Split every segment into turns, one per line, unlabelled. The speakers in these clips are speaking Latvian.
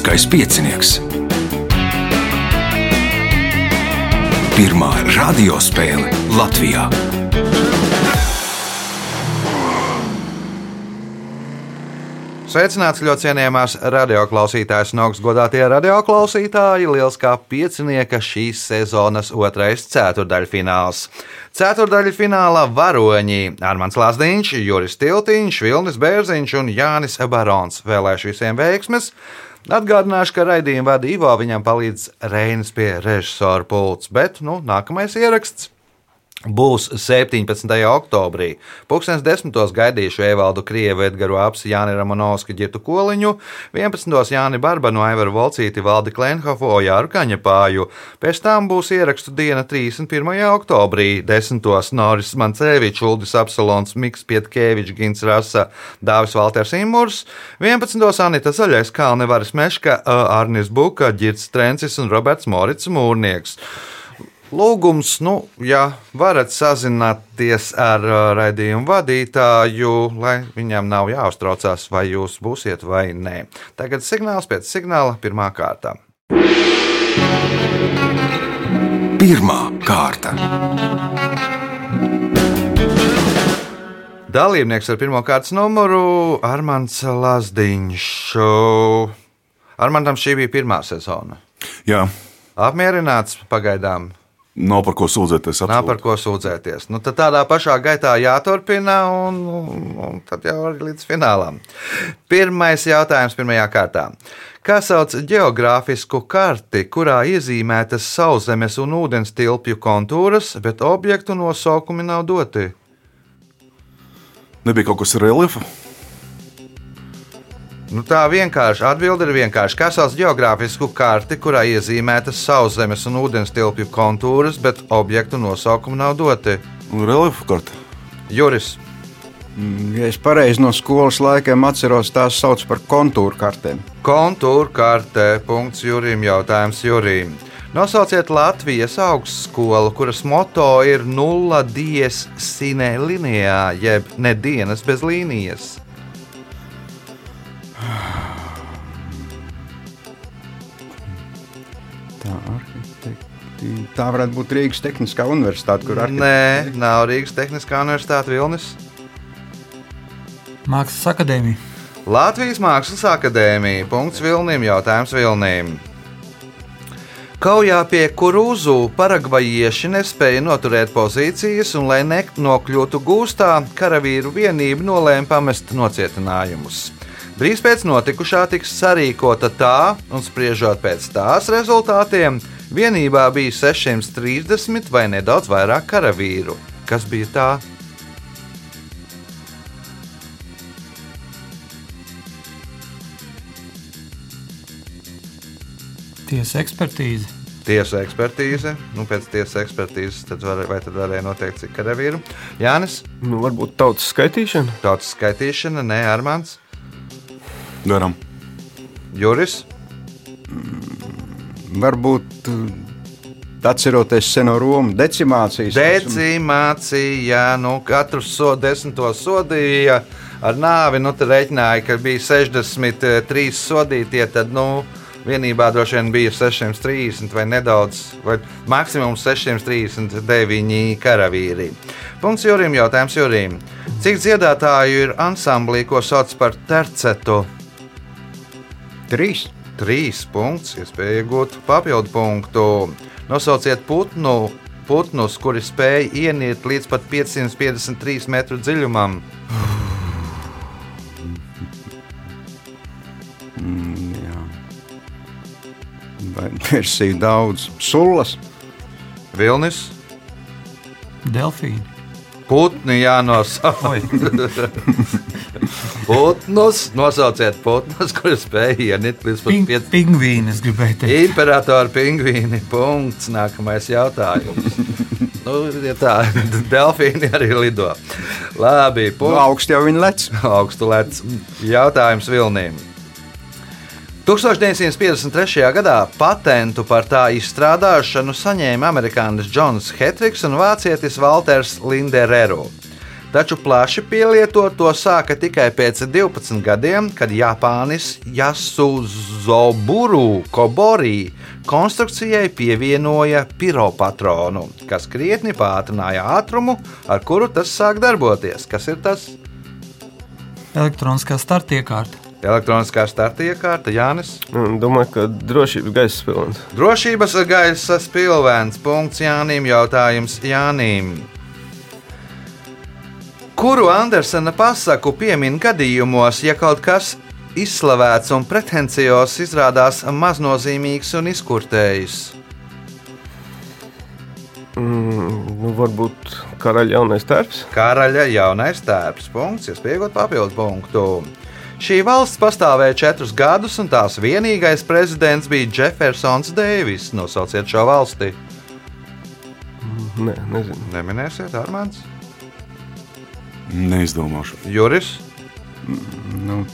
Lieliskais piecinieks. Pirmā radiospēle Latvijā.
Sveicināts ļoti cienījamās radioklausītājas un augstgadātie radioklausītāji. Liels kā piecinieka šīs sezonas otrais ceturdaļfināls. Ceturdaļfinālā varoņi Armāns Lāsdiņš, Juris Tiltiņš, Vilnis Bērziņš un Jānis Barons. Vēlēšu visiem veiksmes! Atgādināšu, ka raidījumu vada Ivo, viņam palīdz Reinas pie režisora pults, bet nu, nākamais ieraksts būs 17. oktobrī. Pūkstens 10. gaidīšu Evaldu Krievu, Edgars Apsi, Jāni Ramonovski, Girtu Koliņu, 11. Jāni Barbanu, Aivaru Volcīti, Valdi Klenhofu, Ojāru Kaņepāju. Pēc tam būs ierakstu diena 31. oktobrī, 10. Noris Mancevičs, Uldis Apsalons, Miks Pietkevičs, Gins Rasa, Dāvis Valters Imurs, 11. Anita Zaļais, Kalne Varas Meška, Arnis Buka, Girts Trencis un Roberts Morits Mūrnieks. Lūgums, nu, ja varat sazināties ar uh, raidījumu vadītāju, lai viņam nav jāuztraucās, vai jūs būsiet vai nē. Tagad signāls pēc signāla pirmā kārta.
Pirmā kārta.
Dalībnieks ar pirmā kārtas numuru - Armāns Lazdiņš. Armānam šī bija pirmā sezona.
Jā,
Apmierināts pagaidām.
Nav par ko sūdzēties.
Nav par
absolūti.
ko sūdzēties. Nu, tādā pašā gaitā jāturpina, un, un, un tad jau arī līdz finālam. Pirmais jautājums pirmajā kārtā. Kā sauc geogrāfisku karti, kurā iezīmētas sauszemes un ūdens tilpju kontūras, bet objektu nosaukumi nav doti?
Nebija kaut kas reliefa.
Nu, tā vienkārši atbilde ir vienkārši. Kā sauc geogrāfisku karti, kurā iezīmētas sauszemes un ūdens tilpju kontūras, bet objektu nosaukumi nav doti?
Reliefa karta.
Juris.
Ja es pareizi no skolas laikiem atceros, tās sauc par kontūru kartēm.
Kontūra kartē. Punkts Jurim. Jautājums Jurim. Nosauciet Latvijas augstskolu, kuras moto ir nulle dies sine linijā, jeb ne dienas bez līnijas.
Tā varētu būt Rīgas Tehniskā universitāte, kur arī
Nē, nav Rīgas Tehniskā universitāte Vilnis.
Mākslas akadēmija.
Latvijas Mākslas akadēmija. Punkts Vilnim. Jautājums Vilnim. Kaujā pie Kurūzu paragvajieši nespēja noturēt pozīcijas, un, lai nenokļūtu gūstā, karavīru vienība nolēma pamest nocietinājumus. Drīz pēc notikušā tiks sarīkota tā, un spriežot pēc tās rezultātiem, vienībā bija 630 vai nedaudz vairāk karavīru. Kas bija tā?
Tiesa ekspertīze.
Tiesa ekspertīze. Nu, pēc tiesas ekspertīzes tad var, vai tad varēja noteikt, cik karavīru. Jānis,
Nu, varbūt tautas skaitīšana.
tautas skaitīšana, nē, Armāns,
Darām.
Juris.
Varbūt uh, atceroties seno Romu decimācijas.
Decimācija, nu, katru so, desmito sodīja ar nāvi. Nu, tad reiķināja, ka bija 63 sodītie. Tad, nu, vienībā droši vien bija 630 vai nedaudz, vai maksimums 639 karavīri. Punkts Jurim, jautājums Jurim. Cik dziedātāju ir ansamblī, ko sauc par tercetu?
Trīs.
Trīs punkts, iespēja iegūt papildu punktu. Nosauciet putnu, putnus, kuri spēj ieniet līdz pat 553 metru dziļumam.
Jā. Vai versiju daudz? Sulas.
Vilnis,
Delfīna.
putni jānosauc. Putnus, nosauciet putnus, kuri spēj ieniet līdz pat
Ping,
5.
pingvīni, es gribēju teikt.
Imperatora pingvīni. Punkts. Nākamais jautājums. nu, ja tā, delfīni arī lido. Labi,
Nu,
punkts.
augstu jau viņi lec.
augstu lec. Jautājums Vilniem. 1953. gadā patentu par tā izstrādāšanu saņēma amerikānis Džons Hetriks un vācietis Walters Lindereru. Taču plaši pielietot to sāka tikai pēc 12 gadiem, kad Japānis Jasuzoburu Kobori konstrukcijai pievienoja piropatronu, kas krietni pātrināja ātrumu, ar kuru tas sāk darboties. Kas ir tas?
Elektroniskā starta iekārta.
Elektroniskā starta iekārta, Jānis.
Nu, Domāju, ka drošības gaisa spilvens.
Drošības gaisa spilvens. Punkts Jānim. Jautājums Jānim. Kuru Andersena pasaku piemin gadījumos, ja kaut kas izslavēts un pretencios izrādās maznozīmīgs un izkurtējis?
Mm, nu, varbūt karaļa jaunais tērps.
Karaļa jaunais tēvs. Punkts, iespējot papildu punktu. Šī valsts pastāvēja četrus gadus, un tās vienīgais prezidents bija Jeffersons Deivis. Nosauciet šo valsti.
Nē, nezinu.
Neminēsiet, Armāns,
Neizdomāšu.
Juris.
Nu,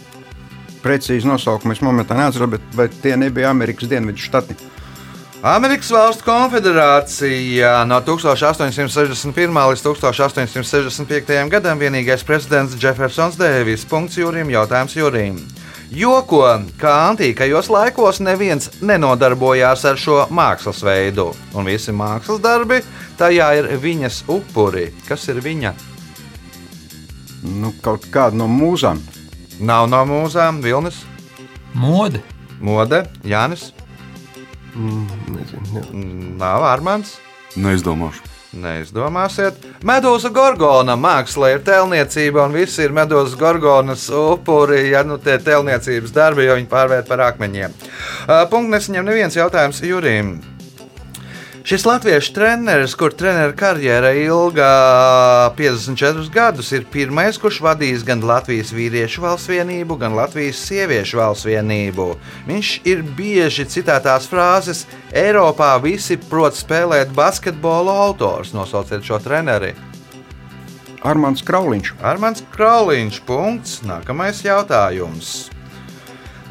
precīzi nosaukumi es momentā neatceros, bet, bet tie nebija Amerikas Dienvidu štati.
Amerikas Valstu Konfederācija no 1861. līdz 1865. gadam vienīgais prezidents Jeffersons Deivis. Punkts Jurim, jautājums Jurim. Joko, kā antīkajos laikos neviens nenodarbojās ar šo mākslas veidu, un visi mākslas darbi tajā ir viņas upuri. Kas ir viņa?
Nu, kaut kāda no mūzām.
Nav no mūzām, Vilnis,
Mode.
Mode, Jānis,
Mm, nezinu ne.
nav Armāns.
Neizdomāšu.
Neizdomāsiet. Medūza Gorgona mākslā ir tēlniecība, un visi ir medūzas Gorgonas upuri, ja nu tie tēlniecības darbi, jo viņi pārvērt par akmeņiem. Uh, Punkts nesaņem neviens jautājums Jurim. Šis latviešu treneris, kur treneru karjera ilga 54 gadus, ir pirmais, kurš vadījis gan Latvijas vīriešu valsts vienību, gan Latvijas sieviešu valsts vienību. Viņš ir bieži citētās frāzes: Eiropā visi prot spēlēt basketbolu autors. Nosauciet šo treneri.
Armāns Krauliņš.
Armāns Krauliņš. Punkts. Nākamais jautājums.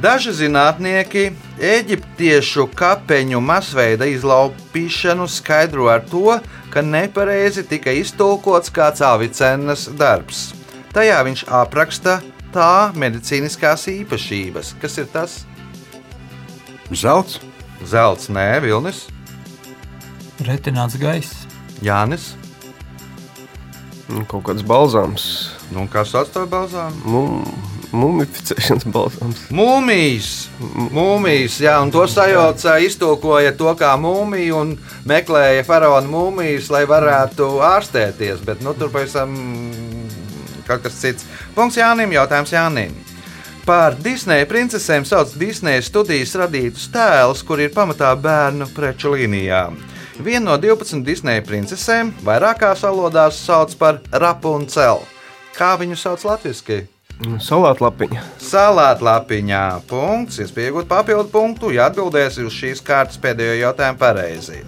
Daži zinātnieki eģiptiešu kapeņu masveida izlaupīšanu skaidro ar to, ka nepareizi tika iztulkots kāds Avicennas darbs. Tajā viņš apraksta tā medicīniskās īpašības. Kas ir tas?
Zelts.
Zelts, nē, Vilnis,
Retināts gaiss.
Jānis.
Nu, Kaut kāds balzāms.
Nu, kas atstāja balzām?
Mum, mumificēšanas balzāms.
Mūmijas, mūmijas, jā, un to sajauca, iztulkoja to kā mūmiju un meklēja faraona mūmijas, lai varētu ārstēties. Bet nu, tur pavisam kaut kas cits. Punkts Jānim, jautājums Jānim. Par Disneja princesēm sauc Disneja studijas radītus tēlus, kur ir pamatā bērnu preču līnijām. Vienu no 12 Disneja princesēm vairākās valodās sauc par Rapuncelu. Kā viņu sauc latviešu?
Nu, Salātlapiņa.
Salātlapiņā punkts, iespējot papildu punktu, ja atbildēsi uz šīs kārtas pēdējo jautājumu pareizi.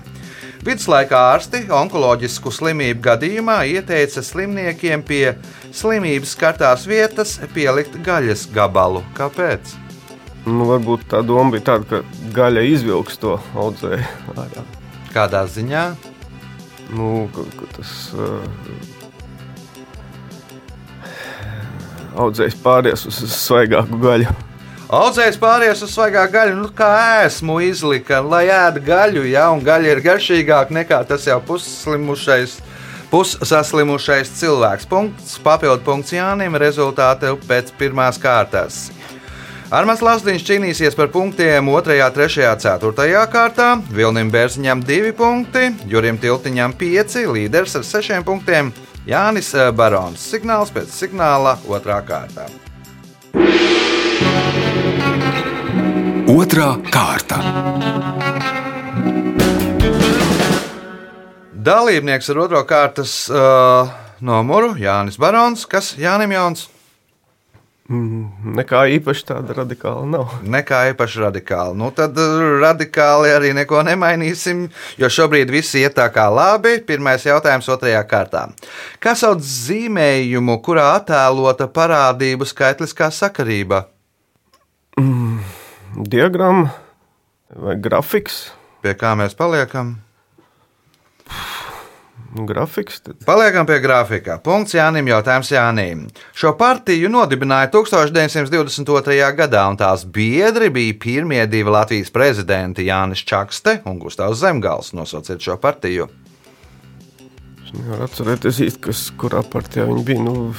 Viduslaikā ārsti onkoloģisku slimību gadījumā ieteica slimniekiem pie slimības skartās vietas pielikt gaļas gabalu. Kāpēc?
Nu, varbūt tā doma bija tāda, ka gaļa izvilks to audzēju.
Kādā ziņā?
Nu, ka, ka tas uh, audzējs pāries uz svaigāku gaļu.
Audzējs pāries uz svaigāku gaļu, nu, kā esmu izlika, lai ēd gaļu, ja un gaļa ir garšīgāka nekā tas jau pusslimušais. Pussaslimušais cilvēks. Punkts, papildu punkts Jānim, rezultāti pēc pirmās kārtas. Armāns Lasdiņš cīnīsies par punktiem 2, 3, 4 kārtā, Vilnim Bērziņam 2 punkti, Jurim Tiltiņam 5, līderis ar 6 punktiem, Jānis eh, Barons. Signāls pēc signāla 2 kārtā.
Otra kārta.
Dalībnieks ar otro kārtas uh, numuru Jānis Barons. Kas Jānim Jauns?
Nekā īpaši tāda radikāla nav.
Nekā īpaši radikāli. Nu, tad uh, radikāli arī neko nemainīsim, jo šobrīd viss iet tā kā labi. Pirmais jautājums otrajā kārtā. Kā sauc zīmējumu, kurā attēlota parādību skaitliskā sakarība?
Diagramma vai grafiks.
Pie kā mēs paliekam?
Nu, grafiks. Tad.
Paliekam pie grafika. Punkts Jānim, jautājums Jānim. Šo partiju nodibināja 1922. gadā, un tās biedri bija pirmie divi Latvijas prezidenti - Jānis Čakste un Gustavs Zemgals. Nosauciet šo partiju.
Es nevaru atcerēties īsti, kas, kurā partijā viņi bija. Nu,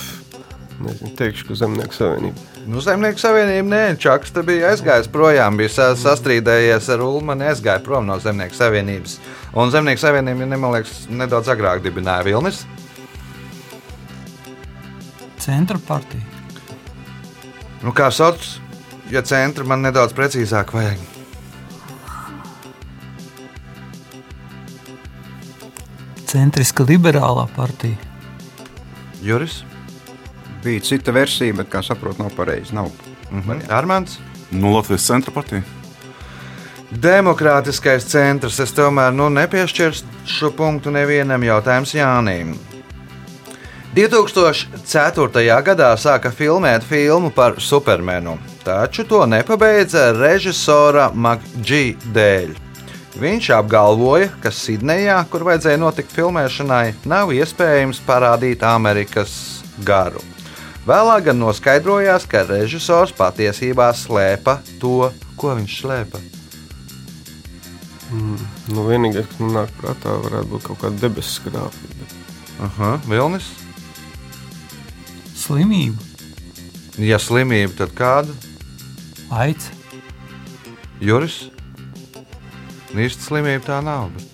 nezinu, teikšu, ka Zemnieku savienība.
Nu, Zemnieku savienība nē, Čakste bija aizgājis projām, bija sa- sastrīdējies ar Ulmanu, aizgāja prom no Zemnieku savienības. Un Zemnieku savienība, ja nemaliekas, nedaudz agrāk dibināja Vilnis.
Centra partija.
Nu, kā sauc, ja centra man nedaudz precīzāk vajag.
Centriska liberālā partija.
Juris,
Bija cita versija, bet, kā saprotu, nav pareizi. Nav.
mhm. Armāns.
Nu, Latvijas centra partija.
Demokrātiskais centrs. Es tomēr nu, nepiešķiršu punktu nevienam jautājumam Jānim. 2004. gadā sāka filmēt filmu par Supermanu, taču to nepabeidza režisora Makģī dēļ. Viņš apgalvoja, ka Sidnejā, kur vajadzēja notikt filmēšanai, nav iespējams parādīt Amerikas garu. Vēlāk gan noskaidrojās, ka režisors patiesībā slēpa to, ko viņš slēpa.
Nu, vienīgais, kas man nāk prātā, varētu būt kaut kāda debesu skrāpja. bet
Aha, Vilnis.
Slimība,
Ja slimība, tad kāda?
aids,
Juris. Īsta slimība tā nav. Bet...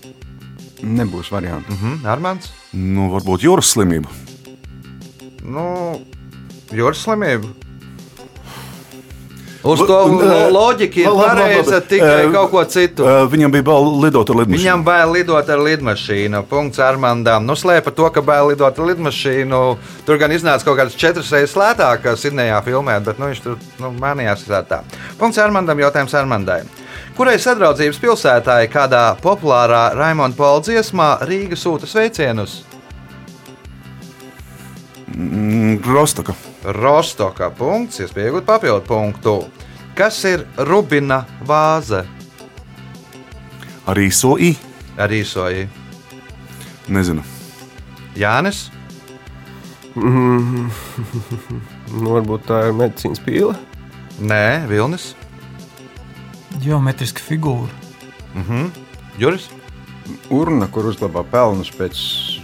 Nebūs variantu.
Mhm, Armāns.
Nu, varbūt jūras slimība.
Nu, Juris slimība. Uz to
un,
lo- loģika ir pareiza tikai kaut ko citu.
Viņam bija bail lidot ar lidmašīnu.
Viņam bail lidot ar lidmašīnu. Punkts Armandam. Nu, slēpa to, ka bail lidot ar lidmašīnu. Tur gan iznāca kaut kāds četras reizes lētāk, kā Sidnejā filmēt, bet nu, viņš tur nu, manījās ar tā. Punkts Armandam. Jautājums Armandai. Kurai sadraudzības pilsētāji kādā populārā Raimonda Paula dziesmā Rīga sūta sveicienus?
Mm, Rostaka.
Rostoka punkts, iespēja iegūt papildu punktu. Kas ir Rubina vāze?
Arī soī.
Ar īsoju
Nezinu.
Jānis.
Mm, varbūt tā ir medicīnas pīle.
Nē, Vilnis.
geometriska figūra,
Mhm. Juris.
Urna, kur uzglabā pelnus pēc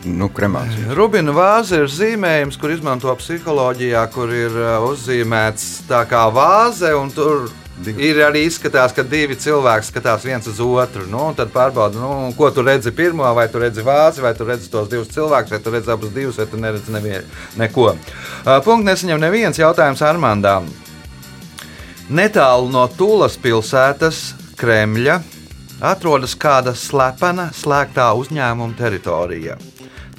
nu, kremācijas.
Rubina vāze ir zīmējums, kur izmanto psiholoģijā, kur ir uh, uzzīmēts tā kā vāze,
Divi.
ir arī izskatās, ka divi cilvēki skatās viens uz otru. Nu, tad pārbauda, nu, ko tu redzi pirmo, vai tu redzi vāzi, vai tu redzi tos divus cilvēkus, vai tu redzi abus divus, vai tu neredzi nevien, neko. Uh, Punkts nesaņem neviens jautājums Armandām. Netālu no Tūlas pilsētas, Kremļa, atrodas kāda slepena, slēgtā uzņēmuma teritorija.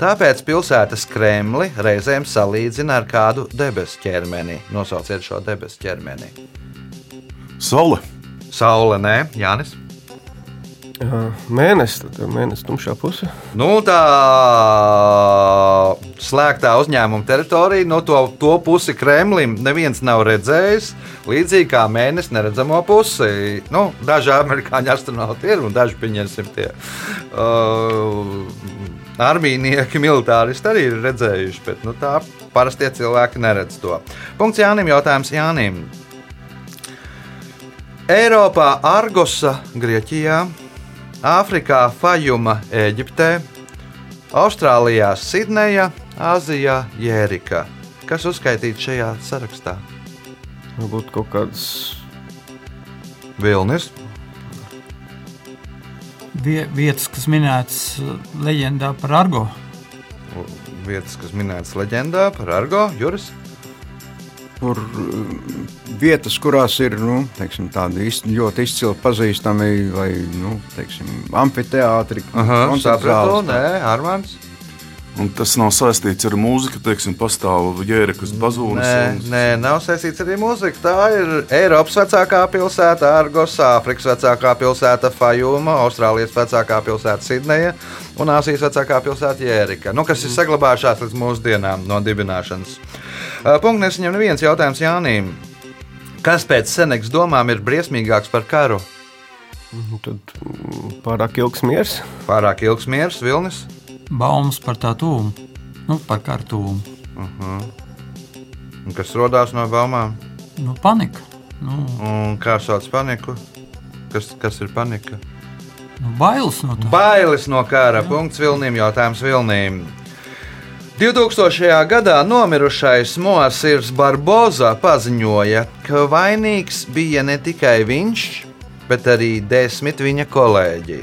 Tāpēc pilsētas Kremli reizēm salīdzina ar kādu debesu ķermeni. Nosauciet šo debesu ķermeni.
Saule.
Saule, nē, Jānis.
Mēnesis, tad mēnesis tumšā puse.
Nu, tā slēgtā uzņēmuma teritorija, no to, to pusi Kremlim neviens nav redzējis. Līdzīgi kā mēnesis neredzamo pusi. Nu, daži amerikāņu astronauti ir un daži, pieņemsim, tie uh, armijnieki, militāristi arī ir redzējuši. Bet nu, tā parastie cilvēki neredz to. Punkts Jānim. Jautājums Jānim. Eiropā Argosa, Grieķijā, Āfrikā Fajuma, Eģiptē, Austrālijā Sidneja, Āzijā Jērika. Kas uzskaitīts šajā sarakstā?
Varbūt kaut kādas
Vilnis,
Vie, vietas, kas minētas leģendā par Argo.
vietas, kas minētas leģendā par Argo, Juris.
Kur uh, vietas, kurās ir nu, teiksim, tādi iz, ļoti izcili pazīstami, vai nu, teiksim, amfiteātri,
sapratu, nē, Armāns.
Un tas nav saistīts ar mūziku, teiksim, pastāv jērikas bazūnas.
Nē,
un-
nē, nav saistīts arī mūzika. Tā ir Eiropas vecākā pilsēta, Argos, Āfrikas vecākā pilsēta, Fajuma, Austrālijas vecākā pilsēta, Sidneja un Āzijas vecākā pilsēta Jērika, nu, kas ir saglabājušās līdz mūsdienām no dibināšanas. Uh, Punkts nesaņem neviens jautājums Jānim. Kas pēc Seneks domām ir briesmīgāks par karu?
nu, tad, pārāk ilgs miers.
Pārāk ilgs miers, Vilnis.
baumas par tā tūmu, nu, par kartūmu.
Un kas radās no baumām?
Nu, panika. Nu,
Un kā sauc paniku? Kas, kas ir panika?
nu, bailes no tā.
Bailes no kara. Punkts Vilniem. Jautājums Vilniem. 2000. gadā nomirušais Moasirs Barboza paziņoja, ka vainīgs bija ne tikai viņš, bet arī desmit viņa kolēģi.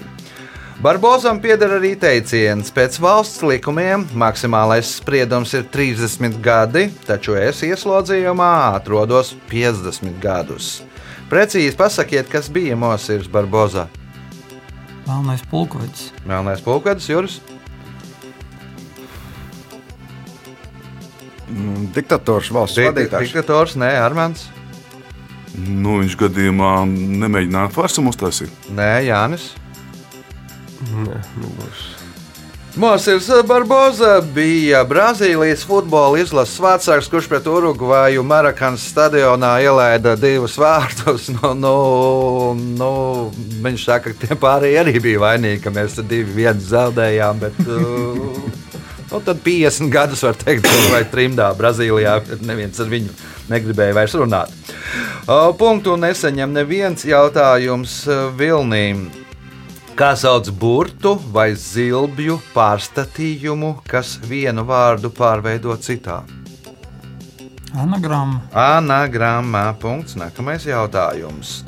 Barbozam pieder arī teiciens, pēc valsts likumiem maksimālais spriedums ir 30 gadi, taču es ieslodzījumā atrodos 50 gadus. Precīzi pasakiet, kas bija Mosirs Barboza.
Melnais pulkvedis.
Melnais pulkvedis, Juris.
Nu, Diktators valsts
Di- di-
vadītājs.
Diktators, nē, Armāns.
Nu, viņš gadījumā nemēģināja fārsumu uztaisīt.
Nē, Jānis.
Nē, nebūs.
Mosirs Barboza bija Brazīlijas futbola izlases vārdsargs, kurš pret Urugvaju Marakanas stadionā ielaida divus vārtus. Nu, nu, nu, viņš saka, ka tie pārējie arī bija vainīgi, ka mēs divi viens zaudējām. Bet, uh, nu, tad 50 gadus var teikt, vai trimdā Brazīlijā neviens ar viņu negribēja vairs runāt. Punktu neseņem neviens jautājums uh, Vilnīm. Kā sauc burtu vai zilbju pārstatījumu, kas vienu vārdu pārveido citā?
Anagramma.
Anagrammā. Punkts. Nākamais jautājums.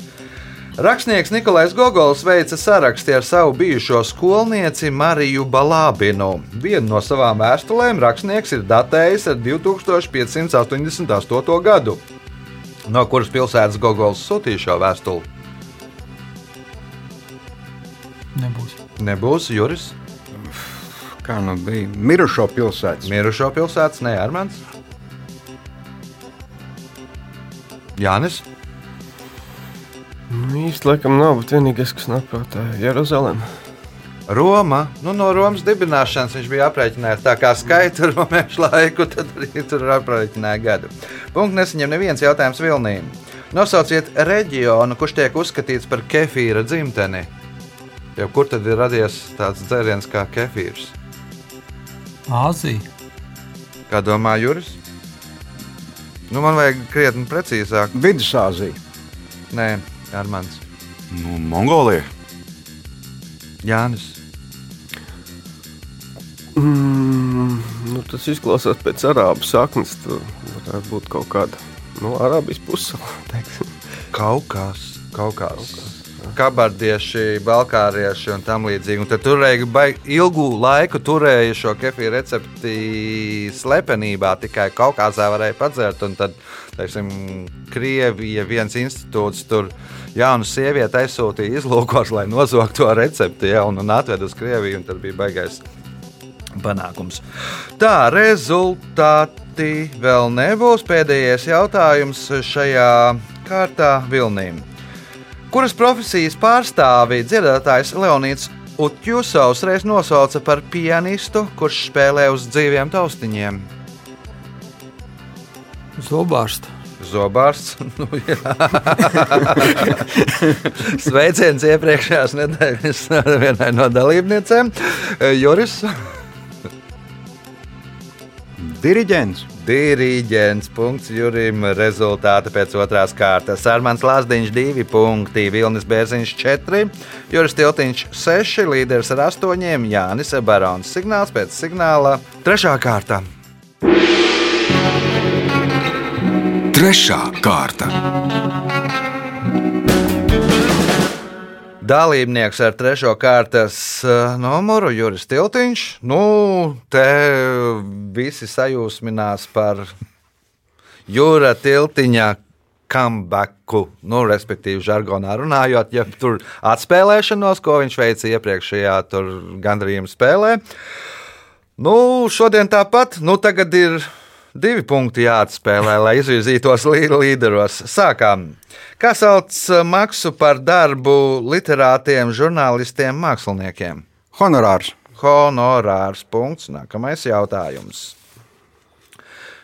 Rakstnieks Nikolais Gogols veica sarakstu ar savu bijušo skolnieci Mariju Balābinu. Vienu no savām vēstulēm rakstnieks ir datējis ar 2588. gadu. No kuras pilsētas Gogols sūtīja šo vēstuli?
Nebūs.
Nebūs Juris.
Kā nu bija? Mirušo pilsētas.
Mirušo pilsētas, nē, Armāns. Jānis.
Nu, īsti laikam nav, bet vienīgais, kas nāk prātā, ir Jeruzalem.
Roma. Nu, no Romas dibināšanas viņš bija aprēķinājis tā kā skaitu romiešu laiku, tad arī tur aprēķināja gadu. Punkts nesaņem neviens jautājums Vilnīm. Nosauciet reģionu, kurš tiek uzskatīts par kefīra dzimteni. Jau kur tad ir radies tāds dzēriens kā kefīrs?
Āzija.
Kā domā Juris? Nu, man vajag krietni precīzāk.
Vidusāzija.
Nē, Armāns.
Nu, Mongolija.
Jānis.
Mm, nu, tas izklausās pēc arābu saknes. Tur varētu būt kaut kāda no Arābijas puses.
Kaukās, kaukās. Kabardieši, balkārieši un tam līdzīgi. Un tad turēja ilgu laiku turēja šo kefīru recepti slepenībā, tikai Kaukazā varēja padzert. Un tad, teiksim, Krievija viens institūts tur jaunu sievieti aizsūtīja izlūkos, lai nozogtu to recepti ja, un, un atved uz Krieviju. un Tad bija baigais panākums. Tā, rezultāti vēl nebūs. Pēdējais jautājums šajā kārtā Vilnīm. Kuras profesijas pārstāvī dziedātājs Leonīds Utjusovs reiz nosauca par pianistu, kurš spēlē uz dzīviem taustiņiem?
Zobārsta.
Zobārsts. Nu. Sveiciens iepriekšējās nedēļas vienai no dalībniecēm. Juris.
Diriģents.
Diriģents. Punkts Jurim. Rezultāti pēc otrās kārtas. Armāns Lāsdiņš 2 punkti, Vilnis Bērziņš 4, Juris Tiltiņš 6, līderis ar 8, Jānis Barons. Signāls pēc signāla. Trešā kārta.
Trešā kārta.
Dalībnieks ar trešo kārtas eh, numuru Juris Tiltiņš. Nu, te visi sajūsminās par Jūra Tiltiņa comebacku, nu, respektīvi, žargonā runājot, ja tur atspēlēšanos, ko viņš veica iepriekšējā gandrījuma spēlē. Nu, šodien tāpat, nu, tagad ir divi punkti jāatspēlē, lai izvirzītos lī- līderos. Sākām. Kā sauc maksu par darbu literātiem, žurnālistiem, māksliniekiem?
Honorārs.
Honorārs. Punkts. Nākamais jautājums.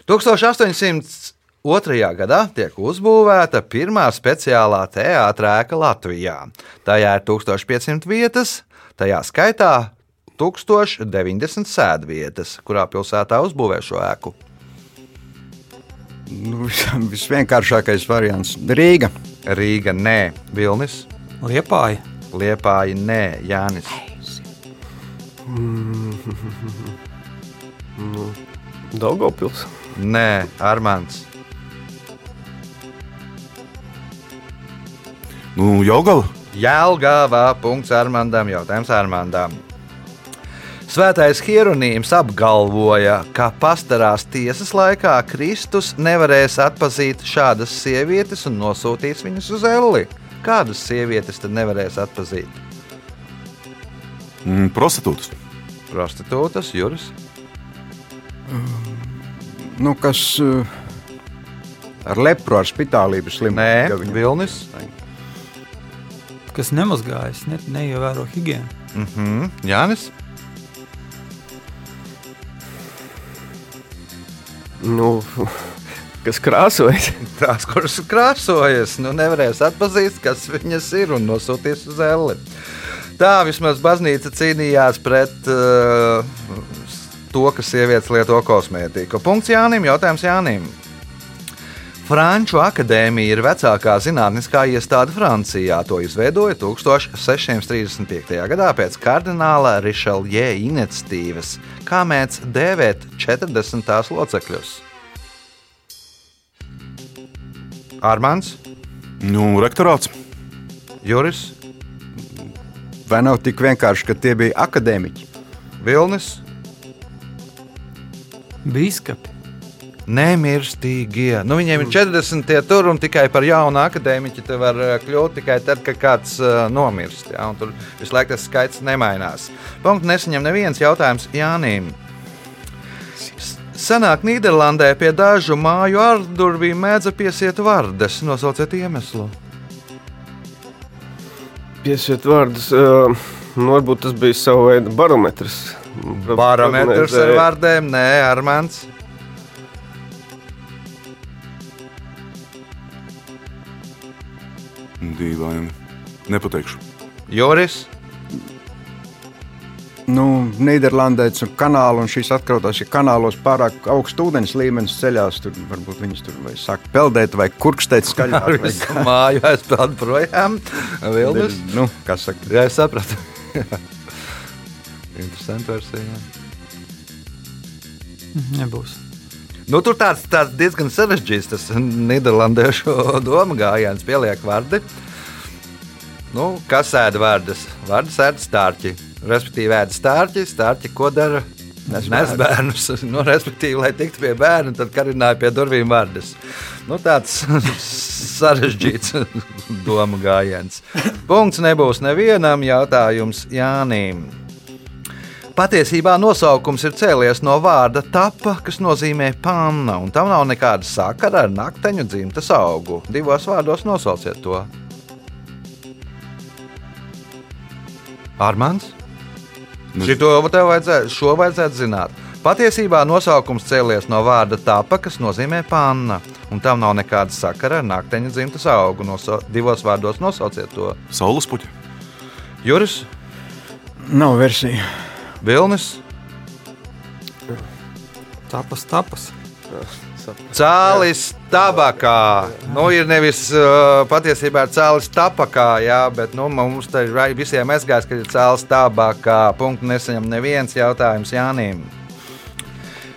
1802. gadā tiek uzbūvēta pirmā speciālā teātrēka Latvijā. Tajā ir 1500 vietas, tajā skaitā 1090 sēdvietas, kurā pilsētā uzbūvē šo ēku.
Nu, vis- visvienkāršākais variants - Rīga.
Rīga, nē, Vilnis,
Liepāja.
Liepāja, nē, Jānis.
Daugopils.
Nē, Armāns.
Nu, Jaugava.
Jēlgāvā punkts Armandam, jautājums Armandam. Svētais Hieronīms apgalvoja, ka pastarās tiesas laikā Kristus nevarēs atpazīt šādas sievietes un nosūtīs viņas uz elli. Kādas sievietes tad nevarēs atpazīt?
Mm, prostitūtas.
Prostitūtas, Juris.
Nu, kas uh, ar lepru, ar spitālību slimu.
Nē,
viņa-
Vilnis.
Kas nemazgājas, ne, neievēro higiēnu.
Mhm. Jānis.
Nu, kas krāsojas?
Tās, kuras krāsojas, nu nevarēs atpazīt, kas viņas ir un nosūtīs uz elli. Tā vismaz baznīca cīnījās pret uh, to, ka sievietes lieto kosmētiku. Punkts Jānim, jautājums Jānim. Franču akadēmija ir vecākā zinātniskā iestāde Francijā. To izveidoja 1635. gadā pēc kardināla Rišeljē iniciatīvas. Kā mēdz dēvēt 40 tās locekļus? Armāns,
Nu, rektorāts.
Juris,
Vai nav tik vienkārši, ka tie bija akadēmiķi?
Vilnis,
Bīskapi.
Nemirstīgie. Nu, viņiem ir 40 tie tur un tikai par jaunu akadēmiķi te var eh, kļūt tikai tad, kad kāds uh, nomirst. Ja? Tur visu laiku tas skaits nemainās. Punkts nesaņem neviens jautājums Jānim. Senāk Nīderlandē pie dažu māju ārdurvīm mēdza piesiet vārdas. Nosauciet iemeslu.
Piesiet vārdus. Uh, nu, varbūt tas bija sava veida barometrs.
Parametrs ar vārdiem, nē, Armāns.
Dīvaini. Nepateikšu.
Joris.
Nu, Nīderlandē ir kanāli, un šīs atkrautās, ja kanālos pārāk augsts ūdens līmenis ceļās, tur varbūt viņas tur vai sāk peldēt, vai kurkstēt skaļāk.
Ar
vai
visu māju aizpeld projām. Vilnis.
Nu, kas saka?
Jā, es sapratu. Interesanti versija.
Nebūs.
Nu, tur tāds, tāds diezgan sarežģīts tas nīderlandiešu domu gājiens, pieliek vārdi. Nu, kas ēda vārdas? Vārdas ēda stārķi. Respektīvi, ēda stārķi. Stārķi ko dara? Nes, Nes bērnus. Nu, respektīvi, lai tiktu pie bērna, tad karināja pie durvīm vārdas. Nu, tāds sarežģīts domu gājiens. Punkts nebūs nevienam jautājums Jānim. Patiesībā nosaukums ir cēlies no vārda tapa, kas nozīmē panna, un tam nav nekāda sakara ar nakteņu dzimtas augu. Divos vārdos nosauciet to. Armāns? Šito tev vajadzētu, šo vajadzētu zināt. Patiesībā nosaukums cēlies no vārda tapa, kas nozīmē panna, un tam nav nekāda sakara ar nakteņu dzimtas augu. Noso, divos vārdos nosauciet to.
Saules puķi.
Juris,
Nav versija.
Vilnis,
Tapas, tapas.
Cēlis tabakā. Nu, ir nevis uh, patiesībā ir cēlis tabakā, jā, bet nu, mums te ir visiem aizgājis, ka ir cēlis tabakā. Punktu nesaņem neviens jautājums Jānim.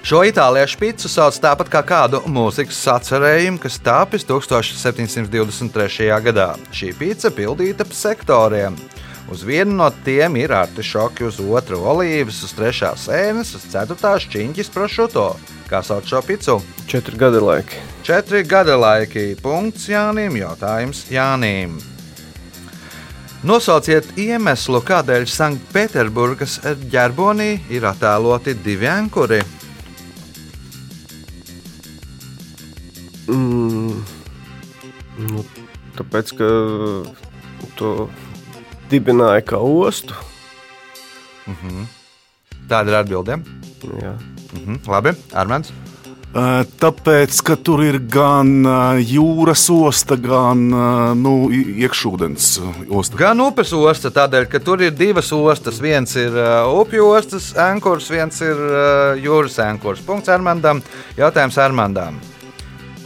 Šo itāliešu pīci sauc tāpat kā kādu mūzikas sacerējumu, kas tāpis 1723. gadā. Šī pīca pildīta pa sektoriem. Uz vienu no tiem ir artišoki, uz otru olīvas, uz trešā sēnes, uz ceturtā šķiņķis prošuto. Kā sauc šo picu?
Četri gadi laiki.
Četri gada laiki. Punkts Jānim. Jautājums Jānim. Nosauciet iemeslu, kādēļ Sanktpēterburgas ģerbonī ir attēloti divi ankuri.
Mm, nu, tāpēc, ka to dibināja kā ostu.
Tāda ir atbildēm.
Jā.
Mhm. Labi, Armāns.
Uh, Tāpēc, ka tur ir gan jūras osta, gan nu, iekšūdens osta.
Gan upes osta, tādēļ, ka tur ir divas ostas. Viens ir upju ostas ankurs, viens ir jūras ankurs. Punkts Armandam. Jautājums Armandam.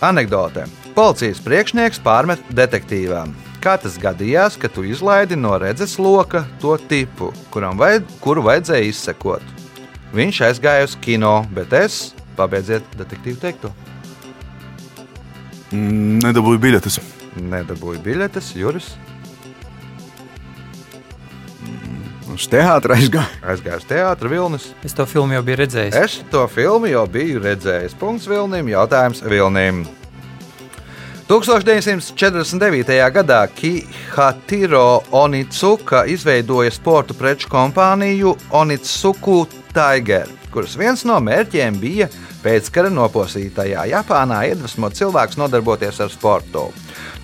Anekdote. Policijas priekšnieks pārmet detektīvām. Kā tas gadījās, ka tu izlaidi no redzes loka to tipu, kuram vajad, kuru vajadzēja izsekot? Viņš aizgāja uz kino, bet es pabeidziet detektīvu teikto.
Mm, Nedabūju biļetes.
Nedabūju biļetes, Juris
Uz teātra aizgāja.
aizgāja uz teātra Vilnis.
Es to filmu jau biju redzējis.
Es to filmu jau biju redzējis. Punkts Vilnim, jautājums Vilnim. 1949. gadā Kihatiro Onitsuka izveidoja sporta preču kompāniju Onitsuku Tiger, kuras viens no mērķiem bija pēckara noposītajā Japānā iedvesmot cilvēkus nodarboties ar sportu.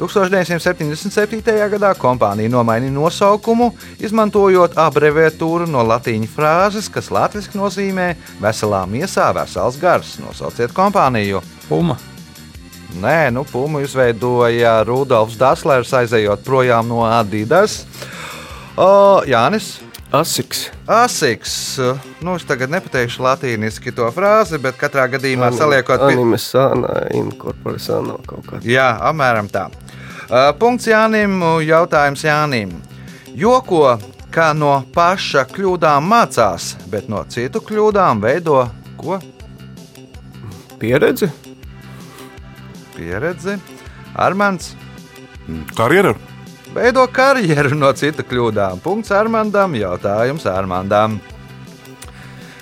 1977. gadā kompānija nomainīja nosaukumu, izmantojot abreviatūru no latīņu frāzes, kas latviešu nozīmē veselā miesā vesels gars. Nosauciet kompāniju!
Puma.
Nē, nu, Pumu izveidoja Rudolfs Daslers, aizejot projām no Adidas. O, Jānis.
Asiks.
Asiks. Nu, es tagad nepateikšu latīniski to frāzi, bet katrā gadījumā saliekot pie...
Anime sānā, inkorporē sānā kaut kā.
Jā, apmēram tā. Punkts Jānim, jautājums Jānim. Joko, kā no paša kļūdām mācās, bet no citu kļūdām veido ko?
Pieredze?
Pieredzi. Armāns.
Karjera.
Veido karjeru no citu kļūdām. Punkts Armandam, jautājums Armandam.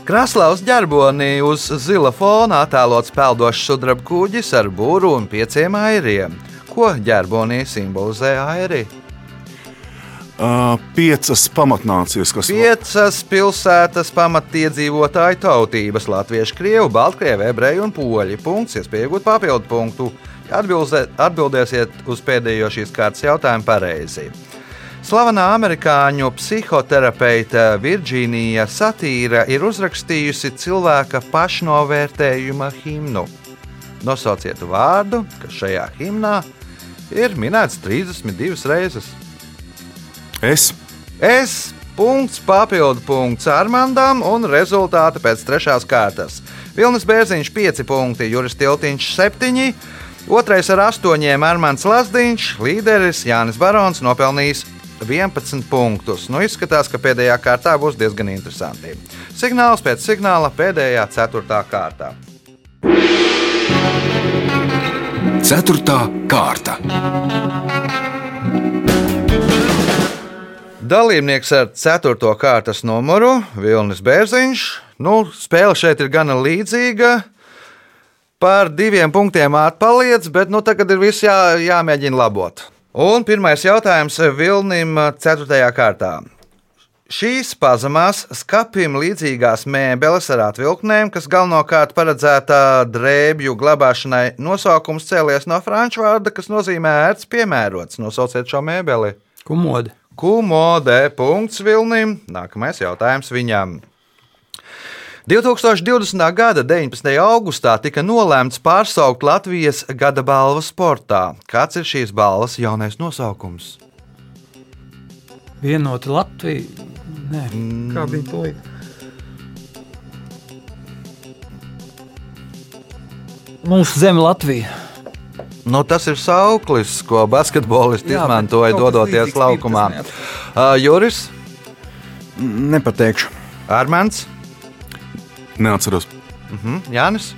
Kraslavas ģerbonī uz zila fona attēlots peldošs sudraba kuģis ar būru un pieciem airiem. Ko ģerbonī simbolizē airi?
Uh, piecas pamatnācijas, kas
Piecas pilsētas pamatiedzīvotāju tautības - latviešu, krievu, baltkrievu, ebreju un poļu. Punkts, iespēja iegūt papildu punktu. Atbildē- atbildēsiet uz pēdējo šīs kārtas jautājumu pareizi. Slavenā amerikāņu psihoterapeite Virģīnija Satīra ir uzrakstījusi cilvēka pašnovērtējuma himnu. Nosauciet vārdu, kas šajā himnā ir minēts 32 reizes.
Es.
Es punkts, papildu punkts Armandam un rezultāti pēc trešās kārtas. Vilnis Bērziņš 5 punkti, Juris Tiltiņš 7, otrais ar 8 Armands Lazdiņš, līderis Jānis Barons nopelnījis 11 punktus. Nu, izskatās, ka pēdējā kārtā būs diezgan interesanti. Signāls pēc signāla pēdējā, ceturtā kārtā.
Ceturtā kārta.
Dalībnieks ar 4. kārtas numuru Vilnis Bērziņš. Nu, spēle šeit ir gana līdzīga. Par diviem punktiem atpaliec, bet nu, tagad ir viss jā, jāmēģina labot. Un pirmais jautājums Vilnim 4. kārtā. Šīs pazemās skapim līdzīgās mēbeles ar atvilknēm, kas galvenokārt paredzēta drēbju glabāšanai, nosaukums cēlies no franču vārda, kas nozīmē ērts piemērots. Nosauciet šo mēbeli.
Kumode.
Kumode. Punkts Vilnim. Nākamais jautājums viņam. 2020. gada 19. augustā tika nolēmts pārsaukt Latvijas gada balvu sportā. Kāds ir šīs balvas jaunais nosaukums?
Vienota Latvija. Nē, kā bija puika? Mūsu zeme Latvija.
Nu, tas ir sauklis, ko
bet
izmantoja dodoties laukumā. Uh, Juris,
Nepateikšu.
Armāns,
Neatceros.
mhm, Jānis.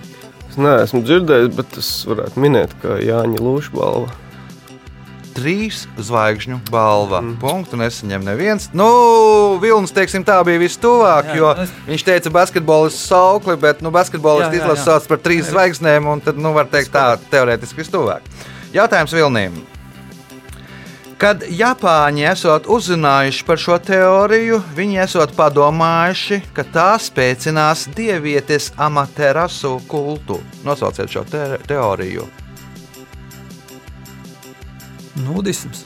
Es neesmu dzirdējis, bet es varētu minēt, ka Jāņa Lūša balva.
Trīs zvaigžņu balva. Mm. Punktu nesaņem neviens. Nu, Vilnis, teiksim, tā bija vistuvāk,
Jā,
jo
es-
viņš teica basketbolists saukli, bet nu, basketbolists
Jā, jā,
izlases
jā.
sauc par trīs zvaigznēm, un tad, nu, var teikt tā, teorētiski vistuvāk. Jautājums Vilnim. Kad Japāņi esot uzzinājuši par šo teoriju, viņi esot padomājuši, ka tā spēcinās dievietes amaterasu kultu. Nosauciet šo te teoriju.
Nudisms.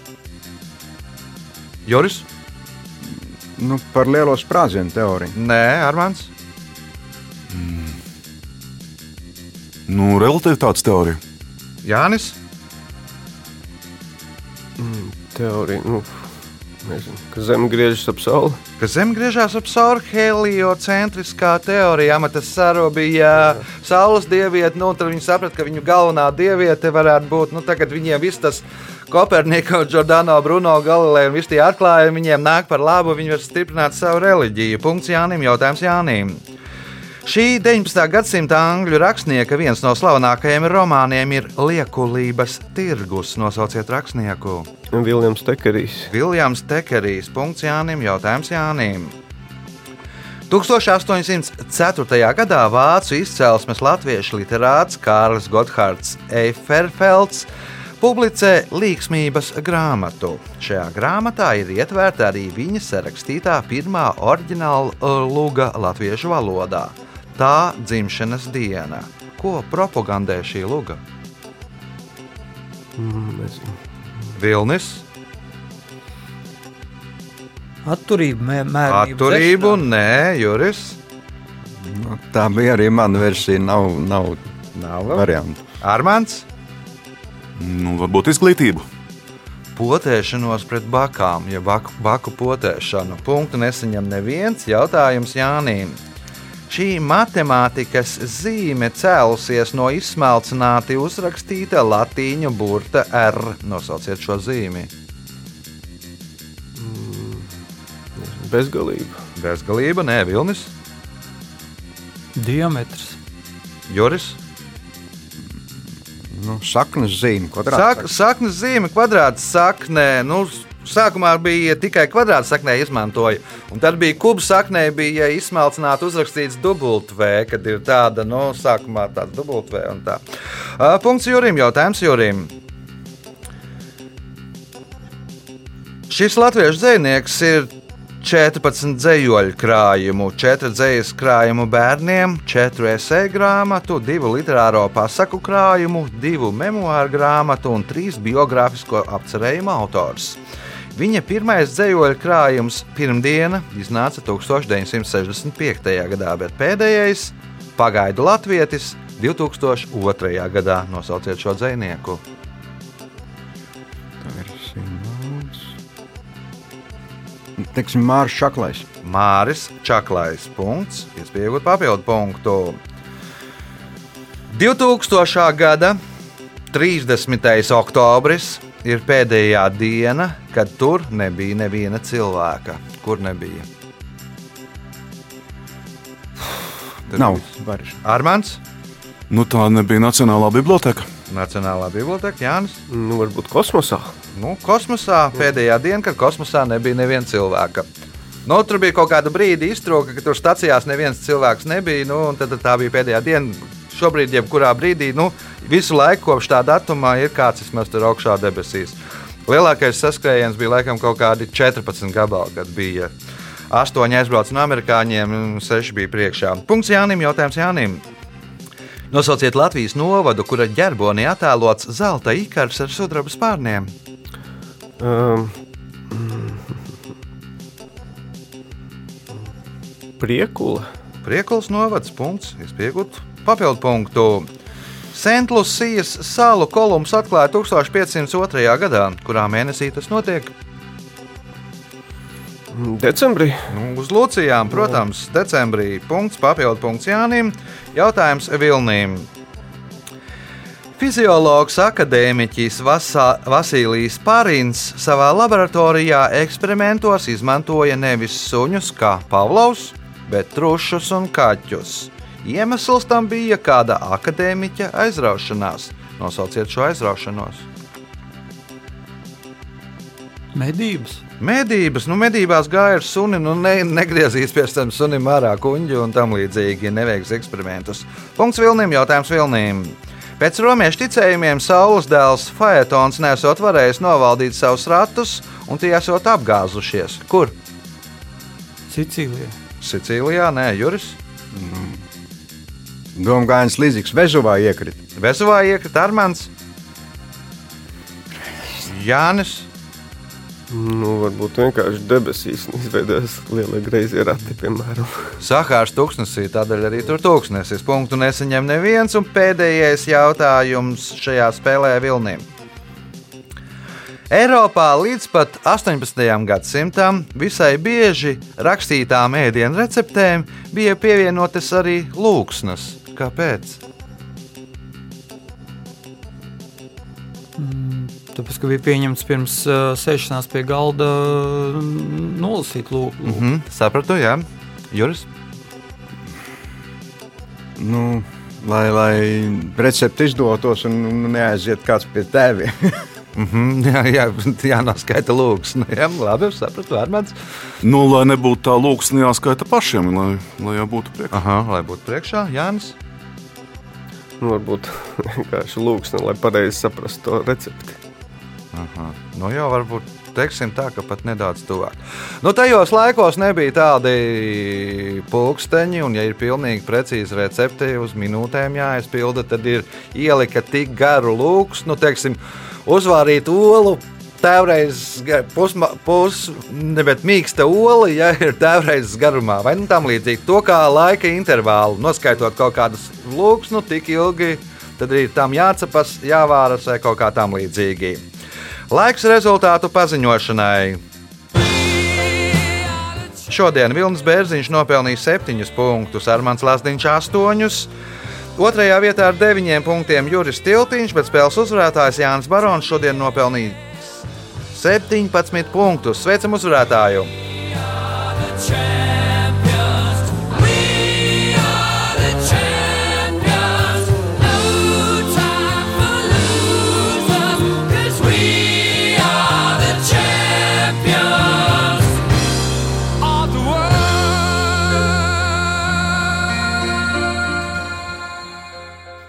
Joris?
Nu, par lielo sprādzienu teoriju.
Nē, Armāns.
Nu, relativitātes teorija.
Jānis.
Teorija, nu, nezinu, ka Zeme griežas ap Sauli.
ka Zeme griežās ap sauru heliocentriskā teorijā. Tas saro bija Saules dieviete, nu, tad viņi saprata, ka viņu galvenā dieviete varētu būt, nu, tagad viņiem viss tas Kopernika, Jordāno, Bruno, Galilei un visi tie atklājumi viņiem nāk par labu, viņi var stiprināt savu reliģiju. Punkts Jānim, jautājums Jānim. Šī 19. gadsimta angļu rakstnieka viens no slavenākajiem romāniem ir Liekulības tirgus. Nosauciet rakstnieku.
Viljams Tekerijs.
Viljams Tekerijs. Punkts Jānim. Jautājums Jānim. 1804. gadā vācu izcelsmes latviešu literāts Kārlis Gotthārds Eiferfelds publicē līksmības grāmatu. Šajā grāmatā ir ietverta arī viņa sarakstītā pirmā oriģināla luga latviešu valodā. Tā dzimšanas diena. Ko propagandē šī luga?
Mm.
Vilnis,
Atturību, mē, mērību.
atturību,
dzeršanā.
nē, Juris.
Nu, tā bija arī mana versija. Nav, nav
Nav
variantu.
Armāns.
Nu, varbūt izglītību.
Potēšanos pret bakām, ja baku, baku potēšanu. Punktu nesaņem neviens jautājums Jānim. Šī matemātikas zīme cēlusies no izsmalcināti uzrakstīta latīņu burta R. Nosauciet šo zīmi.
Bezgalība.
Bezgalība, nē, Vilnis,
Diametrs.
Juris.
Nu, saknes zīme,
Sak,
kvadrāts.
saknes zīme, kvadrāts saknē. Nu, sākumā bija tikai kvadrāts saknē izmantoja, un tad bija kubs saknē, bija izsmalcināts uzrakstīts dubultvē, kad ir tāda, nu, sākumā tāds dubultvē un tā. Punkts Jurim, jautājums Jurim. Šis latviešu dzinieks ir 14 dzējoļu krājumu, 4 dzējas krājumu bērniem, 4 esēju grāmatu, 2 literāro pasaku krājumu, 2 memoāru grāmatu un 3 biogrāfisko apcerējumu autors. Viņa pirmais dzējoļu krājums pirmdiena iznāca 1965. gadā, bet pēdējais - pagaidu latvietis 2002. gadā. Nosauciet šo dzinieku.
Teiksim, Mārcis Šaklais.
Māris Čaklais. Punkts. Iespējot papildu punktu. 2000. gada 30. oktobris ir pēdējā diena, kad tur nebija neviena cilvēka. Kur nebija? Tad
Nav vairs.
Armāns,
Nu, tā nebija Nacionālā biblioteka.
Nacionālā biblioteka, Jānis.
Nu, varbūt kosmosā.
Nu, kosmosā pēdējā diena, kad kosmosā nebija neviena cilvēka. Nu, tur bija kaut kāda brīdi iztrūka, ka tur stācijās neviens cilvēks nebija. Nu, un tad, tad tā bija pēdējā diena. Šobrīd, jebkurā brīdī, nu, visu laiku kopš tā datuma ir kāds vismaz tur augšā debesīs. Lielākais saskrējiens bija laikam kaut kādi 14 gabali, kad bija 8 aizbraucis no amerikāņiem, 6 bija priekšā. Punkts Jānim, jautājums Jānim. Nosauciet Latvijas novadu, kura ģerbonī attēlots zelta ikars ar sudraba spārniem.
Um, Priekula.
Priekuls novads, punkts, izpiegut papildu punktu. Sentlusijas salu Kolumbs atklāja 1502. gadā, kurā mēnesī tas notiek.
Decembrī.
Nu, uz Lucijām, protams, decembrī. Punkts, papildu punkts Jānim. Jautājums Vilnīm. Fiziologs akadēmiķis Vasā- Vasilijs Pārins savā laboratorijā eksperimentos izmantoja nevis suņus kā Pavlovs, bet trušus un kaķus. Iemesls tam bija kāda akadēmiķa aizraušanās. Nosauciet šo aizraušanos.
Medības.
Medības, nu, medībās gāja ar suni, nu, ne, negriezīs pēc tam sunim ārā kuģi un tam līdzīgi neveiks eksperimentus. Punkts Vilnim, jautājums Vilnim. Pēc romiešu ticējumiem Saules dēls Faetons nesot varējis novaldīt savus ratus, un tie esot apgāzušies. Kur?
Sicīlijā.
Sicīlijā, nē, Juris.
Domgājens līdzīgs Vezuvā iekrita.
Vesuvā iekrita Armāns, Jānis.
Nu, varbūt vienkārši debesīs izveidojas liela greizie rati, piemēram.
Sahāras tūkstnesī, tādēļ arī tur tūkstnesis. Punktu nesaņem neviens, un pēdējais jautājums šajā spēlē Vilnim. Eiropā līdz pat 18. gadsimtam visai bieži rakstītām ēdienu receptēm bija pievienotas arī lūksnes. Kāpēc?
Tāpēc, ka bija pieņemts pirms uh, sēšanās pie galda uh, nolasīt lūk. lūk.
Mhm, sapratu, jā. Juris?
Nu, lai, lai recepti izdotos un, un neaiziet kāds pie tēviem.
Mhm, jā, jā, jā noskaita lūksne. Jā, labi, sapratu, Armāns.
Nu, lai nebūtu tā lūksne jāskaita pašiem, lai, lai jau būtu priekšā.
Aha, lai būtu priekšā, Jānis.
Nu, varbūt vienkārši lūksne, lai pareizi saprastu to recepti.
Aha. Nu, jau varbūt teiksim tā, ka pat nedaudz tuvāk. Nu, tajos laikos nebija tādi pulksteņi, un, ja ir pilnīgi precīzi recepte uz minūtēm jāizpilda, tad ir ielika tik garu lūks, nu, teiksim, uzvārīt olu. Tēvreiz pusma, pus, nebet mīksta ola, ja ir tēvreizes garumā, vai nu tam līdzīgi. To kā laika intervālu, noskaitot kaut kādus lūks, nu tik ilgi, tad arī tam jācepas, jāvāras vai kaut kā tam līdzīgi. Laiks rezultātu paziņošanai. Šodien Vilnis Bērziņš nopelnīja 7 punktus, Armāns Lasdiņš 8. Otrajā vietā ar 9 punktiem Juris Tiltiņš, bet spēles uzvarētājs Jānis Barons šodien nopelnīja 17 punktus. Sveicam uzvarētāju!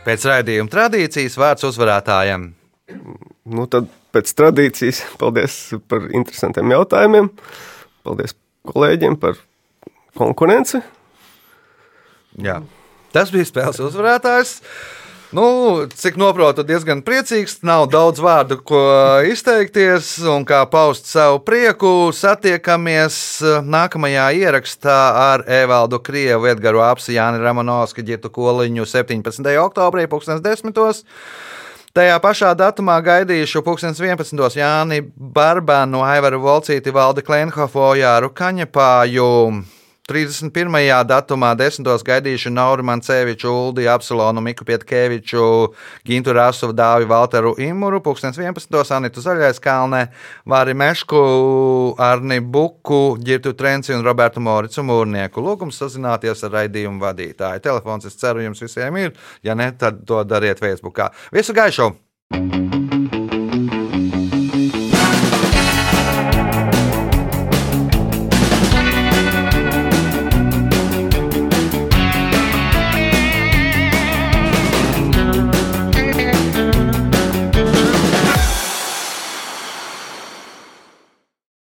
Pēc raidījuma tradīcijas vārds uzvarētājiem.
Nu, tad pēc tradīcijas paldies par interesantiem jautājumiem. Paldies kolēģiem par konkurenci.
Jā. Tas bija spēles uzvarētājs. Nu, cik noprotu, diezgan priecīgs. Nav daudz vārdu, ko izteikties un kā paust savu prieku. Satiekamies nākamajā ierakstā ar Evaldu Krievu, Edgars Apsi, Jāni Ramonovski, Girtu Koliņu 17. oktobrī, 2010. Tajā pašā datumā gaidīšu 2011. Jāni Barbānu, Aivaru Volcīti, Valdi Klenhofu, Jāru Kaņepāju. 31. datumā, 10. gaidīšu Nauru Manceviču, Uldi, Apsolonu, Miku Pietkeviču, Gintu Rasu, Dāvi Valteru Imuru, 2011. Anitu Zaļais Kalnē, Vāri Mešku, Arni Buku, Girtu Trenci un Robertu Moricu Mūrnieku. Lūgums sazināties ar raidījumu vadītāju. Telefons, es ceru, jums visiem ir. Ja ne, tad to dariet Facebookā. Visu gaišu!